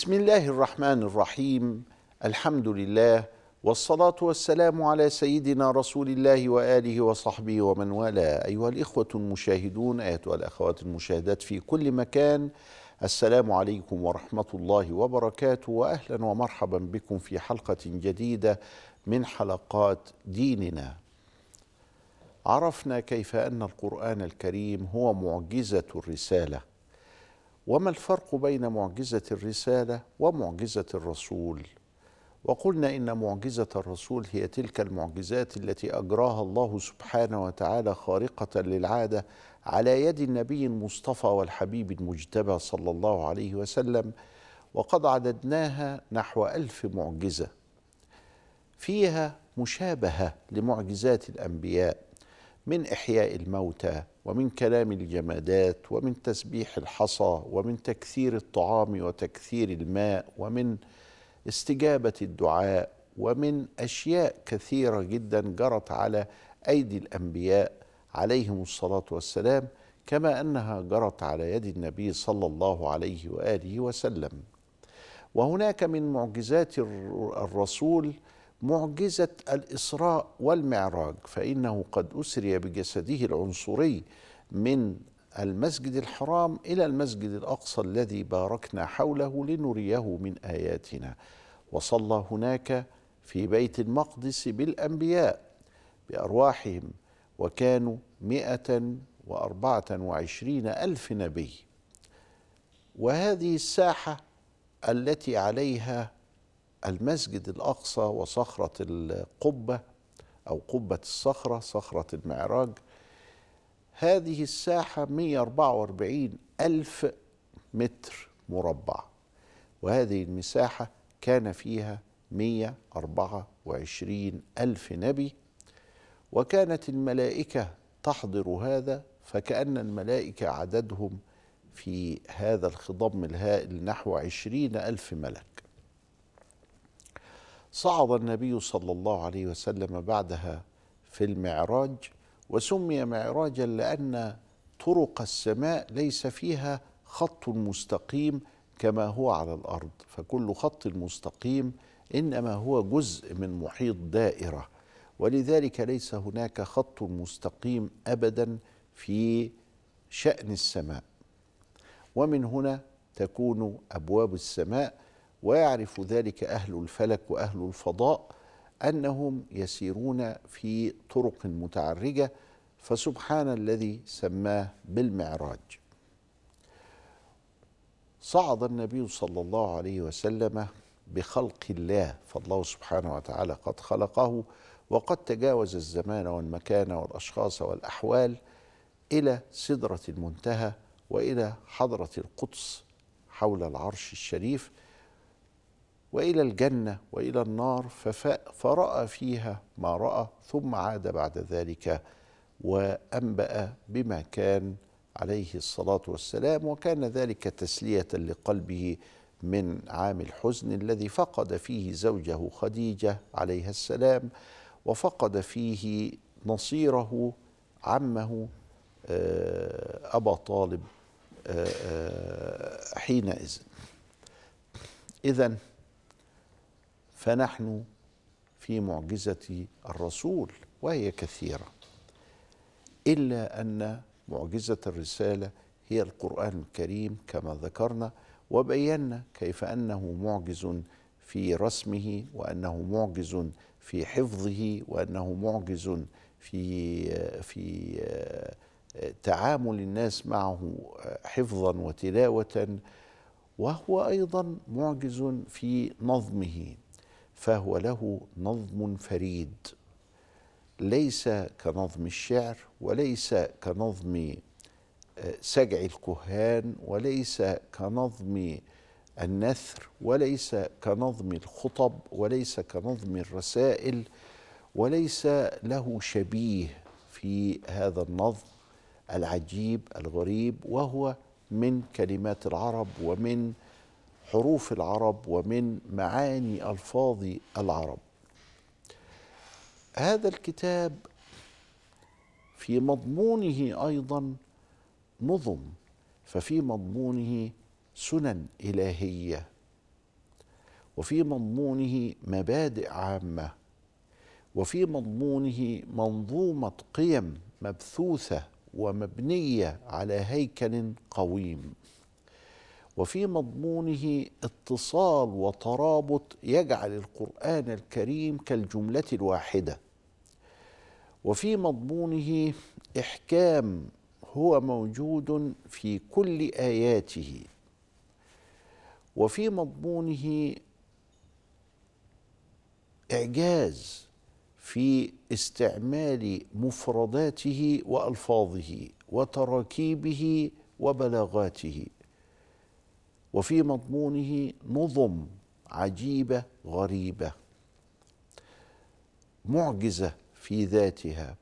بسم الله الرحمن الرحيم. الحمد لله والصلاة والسلام على سيدنا رسول الله وآله وصحبه ومن والاه. أيها الإخوة المشاهدون أيتها الأخوات المشاهدات في كل مكان السلام عليكم ورحمة الله وبركاته وأهلا ومرحبا بكم في حلقة جديدة من حلقات ديننا. عرفنا كيف أن القرآن الكريم هو معجزة الرسالة. وما الفرق بين معجزة الرسالة ومعجزة الرسول؟ وقلنا إن معجزة الرسول هي تلك المعجزات التي أجراها الله سبحانه وتعالى خارقة للعادة على يد النبي المصطفى والحبيب المجتبى صلى الله عليه وسلم وقد عددناها نحو ألف معجزة. فيها مشابهة لمعجزات الأنبياء. من إحياء الموتى ومن كلام الجمادات ومن تسبيح الحصى ومن تكثير الطعام وتكثير الماء ومن استجابة الدعاء ومن أشياء كثيرة جدا جرت على أيدي الأنبياء عليهم الصلاة والسلام كما أنها جرت على يد النبي صلى الله عليه وآله وسلم. وهناك من معجزات الرسول معجزة الإسراء والمعراج فإنه قد أسري بجسده العنصري من المسجد الحرام إلى المسجد الأقصى الذي باركنا حوله لنريه من آياتنا. وصلى هناك في بيت المقدس بالأنبياء بأرواحهم وكانوا مئة وأربعة وعشرين ألف نبي. وهذه الساحة التي عليها المسجد الأقصى وصخرة القبة أو قبة الصخرة صخرة المعراج. هذه الساحة 144 ألف متر مربع. وهذه المساحة كان فيها 124 ألف نبي. وكانت الملائكة تحضر هذا فكأن الملائكة عددهم في هذا الخضم الهائل نحو عشرين ألف ملك. صعد النبي صلى الله عليه وسلم بعدها في المعراج وسمي معراجا لأن طرق السماء ليس فيها خط مستقيم كما هو على الأرض. فكل خط مستقيم إنما هو جزء من محيط دائرة. ولذلك ليس هناك خط مستقيم ابدا في شأن السماء. ومن هنا تكون أبواب السماء ويعرف ذلك أهل الفلك وأهل الفضاء أنهم يسيرون في طرق متعرجة فسبحان الذي سماه بالمعراج. صعد النبي صلى الله عليه وسلم بخلق الله فالله سبحانه وتعالى قد خلقه وقد تجاوز الزمان والمكان والأشخاص والأحوال إلى سدرة المنتهى وإلى حضرة القدس حول العرش الشريف وإلى الجنة وإلى النار فرأى فيها ما رأى ثم عاد بعد ذلك وأنبأ بما كان عليه الصلاة والسلام وكان ذلك تسلية لقلبه من عام الحزن الذي فقد فيه زوجه خديجة عليها السلام وفقد فيه نصيره عمه آه، أبا طالب آه، آه، حينئذ. اذا فنحن في معجزة الرسول وهي كثيرة إلا أن معجزة الرسالة هي القرآن الكريم كما ذكرنا وبينا كيف أنه معجز في رسمه وأنه معجز في حفظه وأنه معجز في في تعامل الناس معه حفظا وتلاوه وهو أيضا معجز في نظمه. فهو له نظم فريد. ليس كنظم الشعر وليس كنظم آه، سجع الكهان وليس كنظم النثر وليس كنظم الخطب وليس كنظم الرسائل وليس له شبيه في هذا النظم العجيب الغريب وهو من كلمات العرب ومن حروف العرب ومن معاني ألفاظ العرب. هذا الكتاب في مضمونه أيضا نظم ففي مضمونه سنن إلهية وفي مضمونه مبادئ عامة وفي مضمونه منظومة قيم مبثوثة ومبنية على هيكل قويم. وفي مضمونه اتصال وترابط يجعل القرآن الكريم كالجملة الواحدة. وفي مضمونه إحكام هو موجود في كل آياته. وفي مضمونه إعجاز في استعمال مفرداته وألفاظه وتراكيبه وبلاغاته. وفي مضمونه نظم عجيبة غريبة معجزة في ذاتها.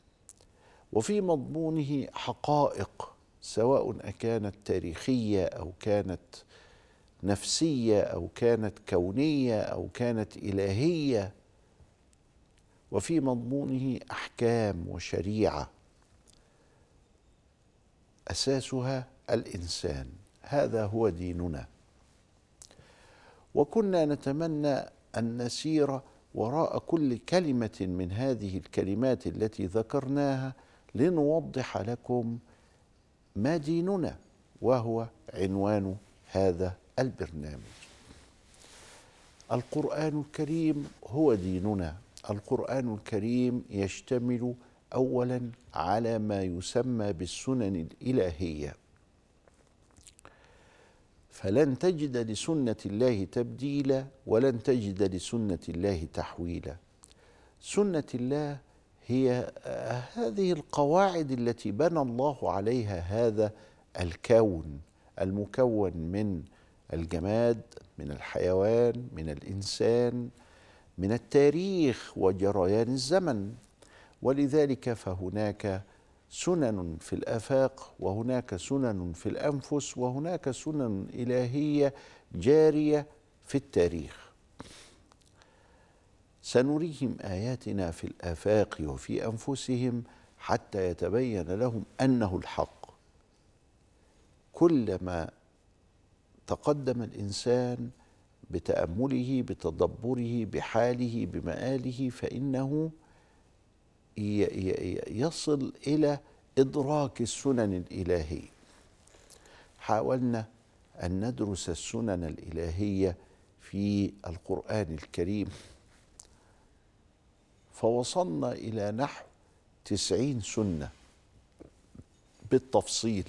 وفي مضمونه حقائق سواء أكانت تاريخية أو كانت نفسية أو كانت كونية أو كانت إلهية. وفي مضمونه أحكام وشريعة. أساسها الإنسان. هذا هو ديننا. وكنا نتمنى أن نسير وراء كل كلمة من هذه الكلمات التي ذكرناها لنوضح لكم ما ديننا وهو عنوان هذا البرنامج. القرآن الكريم هو ديننا. القرآن الكريم يشتمل اولا على ما يسمى بالسنن الإلهية. فلن تجد لسنة الله تبديلا ولن تجد لسنة الله تحويلا. سنة الله هي هذه القواعد التي بنى الله عليها هذا الكون المكون من الجماد من الحيوان من الإنسان من التاريخ وجريان الزمن. ولذلك فهناك سنن في الآفاق وهناك سنن في الأنفس وهناك سنن إلهية جارية في التاريخ. سنريهم آياتنا في الآفاق وفي أنفسهم حتى يتبين لهم أنه الحق. كلما تقدم الإنسان بتأمله بتدبره بحاله بمآله فإنه يصل إلى إدراك السنن الإلهية. حاولنا أن ندرس السنن الإلهية في القرآن الكريم. فوصلنا إلى نحو تسعين سنة بالتفصيل.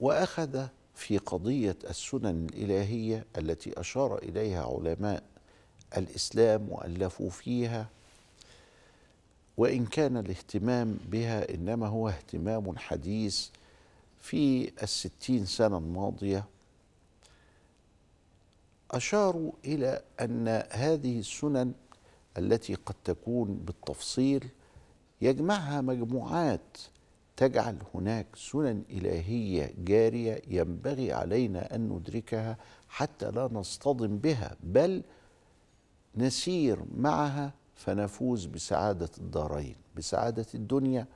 وأخذ في قضية السنن الإلهية التي أشار إليها علماء الإسلام وألفوا فيها وإن كان الاهتمام بها إنما هو اهتمام حديث في الستين سنة الماضية أشاروا إلى أن هذه السنن التي قد تكون بالتفصيل يجمعها مجموعات تجعل هناك سنن إلهية جارية ينبغي علينا أن ندركها حتى لا نصطدم بها بل نسير معها فنفوز بسعادة الدارين بسعادة الدنيا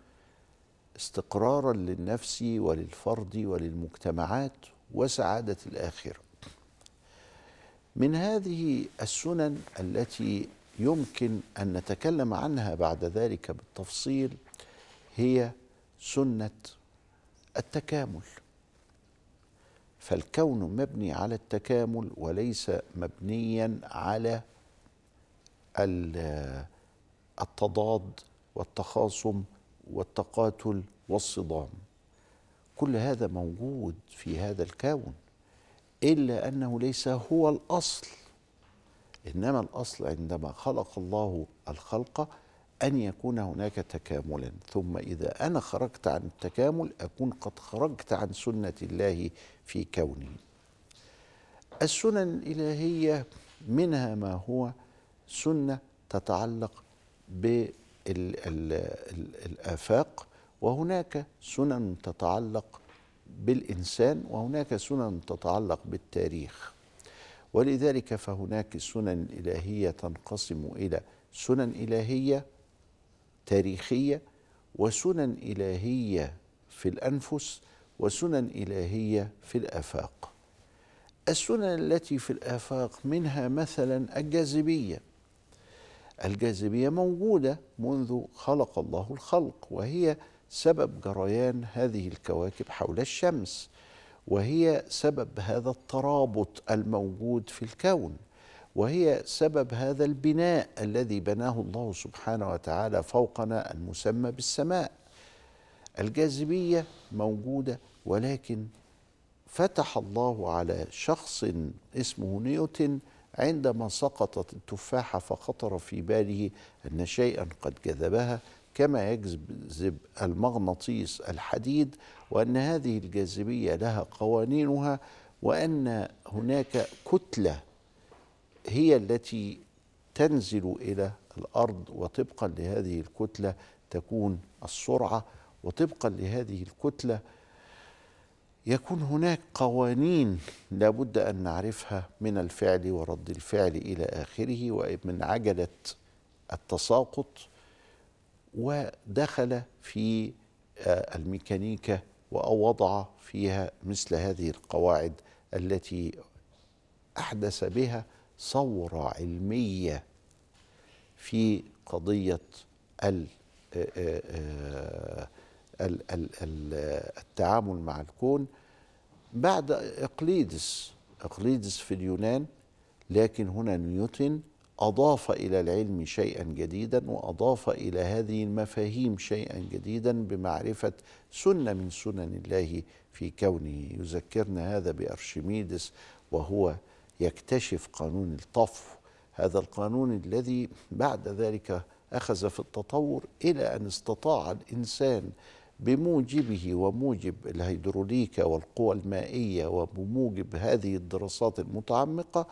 استقرارا للنفس وللفرد وللمجتمعات وسعادة الآخرة. من هذه السنن التي يمكن أن نتكلم عنها بعد ذلك بالتفصيل هي سنة التكامل. فالكون مبني على التكامل وليس مبنيا على التضاد والتخاصم والتقاتل والصدام. كل هذا موجود في هذا الكون إلا أنه ليس هو الأصل. إنما الأصل عندما خلق الله الخلق أن يكون هناك تكاملا ثم إذا أنا خرجت عن التكامل أكون قد خرجت عن سنة الله في كوني. السنن الإلهية منها ما هو سنة تتعلق بالآفاق وهناك سنن تتعلق بالإنسان وهناك سنن تتعلق بالتاريخ. ولذلك فهناك السنن الالهيه تنقسم إلى سنن إلهية تاريخية وسنن إلهية في الأنفس وسنن إلهية في الآفاق. السنن التي في الآفاق منها مثلا الجاذبية. الجاذبية موجودة منذ خلق الله الخلق وهي سبب جريان هذه الكواكب حول الشمس وهي سبب هذا الترابط الموجود في الكون وهي سبب هذا البناء الذي بناه الله سبحانه وتعالى فوقنا المسمى بالسماء. الجاذبية موجودة ولكن فتح الله على شخص اسمه نيوتن عندما سقطت التفاحة فخطر في باله أن شيئا قد جذبها كما يجذب المغناطيس الحديد وأن هذه الجاذبية لها قوانينها وأن هناك كتلة هي التي تنزل إلى الأرض وطبقا لهذه الكتلة تكون السرعة وطبقا لهذه الكتلة يكون هناك قوانين لابد أن نعرفها من الفعل ورد الفعل إلى آخره ومن عجلة التساقط ودخل في آه، الميكانيكا ووضع فيها مثل هذه القواعد التي أحدث بها ثورة علمية في قضية آه، آه، التعامل مع الكون بعد إقليدس. إقليدس في اليونان لكن هنا نيوتن أضاف إلى العلم شيئا جديدا وأضاف إلى هذه المفاهيم شيئا جديدا بمعرفة سنة من سنن الله في كونه. يذكرنا هذا بأرشميدس وهو يكتشف قانون الطفو هذا القانون الذي بعد ذلك أخذ في التطور إلى أن استطاع الإنسان بموجبه وموجب الهيدروليكا والقوى المائية وبموجب هذه الدراسات المتعمقة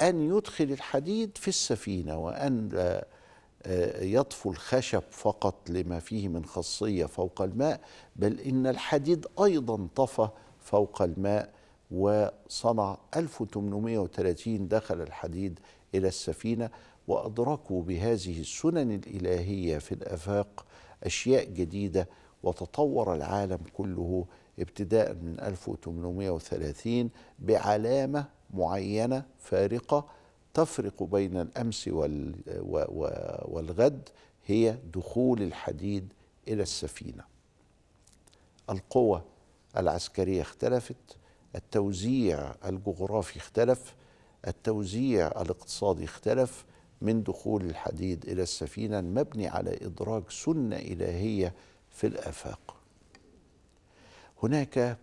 أن يدخل الحديد في السفينة وأن آه، يطفو الخشب فقط لما فيه من خاصية فوق الماء بل إن الحديد أيضا طفى فوق الماء وصنع 1830 دخل الحديد إلى السفينة وأدركوا بهذه السنن الإلهية في الآفاق أشياء جديدة وتطور العالم كله ابتداء من 1830 بعلامة معينة فارقة تفرق بين الأمس والغد هي دخول الحديد إلى السفينة. القوى العسكرية اختلفت، التوزيع الجغرافي اختلف، التوزيع الاقتصادي اختلف من دخول الحديد إلى السفينة المبني على إدراك سنة إلهية في الآفاق. هناك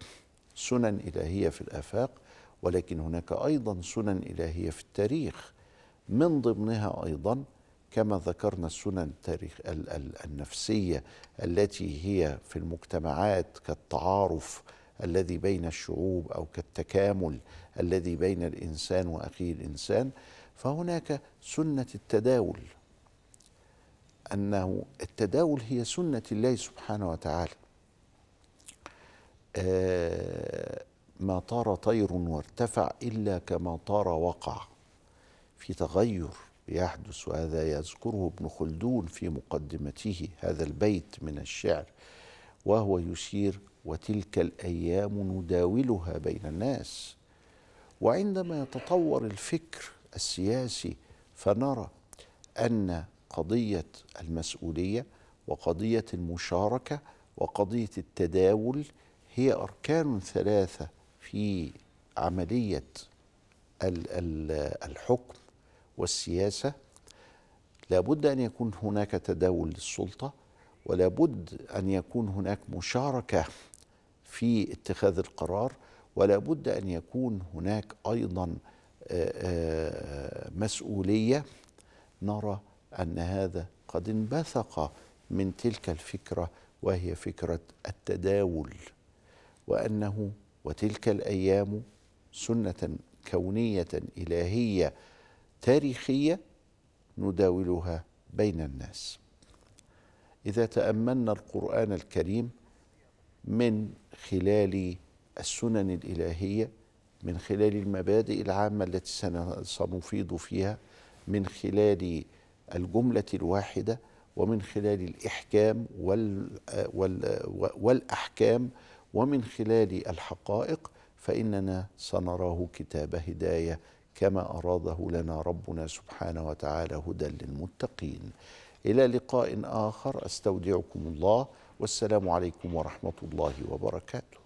سنن إلهية في الآفاق ولكن هناك أيضا سنن إلهية في التاريخ. من ضمنها أيضا كما ذكرنا السنن التاريخ النفسية التي هي في المجتمعات كالتعارف الذي بين الشعوب أو كالتكامل الذي بين الإنسان وأخيه الإنسان. فهناك سنة التداول. أنه التداول هي سنة الله سبحانه وتعالى. آه ما طار طير وارتفع إلا كما طار وقع. في تغير يحدث وهذا يذكره ابن خلدون في مقدمته هذا البيت من الشعر وهو يشير وتلك الأيام نداولها بين الناس وعندما يتطور الفكر السياسي فنرى أن قضية المسؤولية وقضية المشاركة وقضية التداول هي أركان ثلاثة في عملية الحكم والسياسة. لابد أن يكون هناك تداول للسلطة ولابد أن يكون هناك مشاركة في اتخاذ القرار ولابد أن يكون هناك أيضا مسؤولية. نرى أن هذا قد انبثق من تلك الفكرة وهي فكرة التداول وأنه وتلك الأيام سنة كونية إلهية تاريخية نداولها بين الناس. إذا تأملنا القرآن الكريم من خلال السنن الإلهية من خلال المبادئ العامة التي سنفيض فيها من خلال الجملة الواحدة ومن خلال الإحكام وال وال والأحكام ومن خلال الحقائق فإننا سنراه كتاب هداية كما أراده لنا ربنا سبحانه وتعالى هدى للمتقين. إلى لقاء آخر أستودعكم الله والسلام عليكم ورحمة الله وبركاته.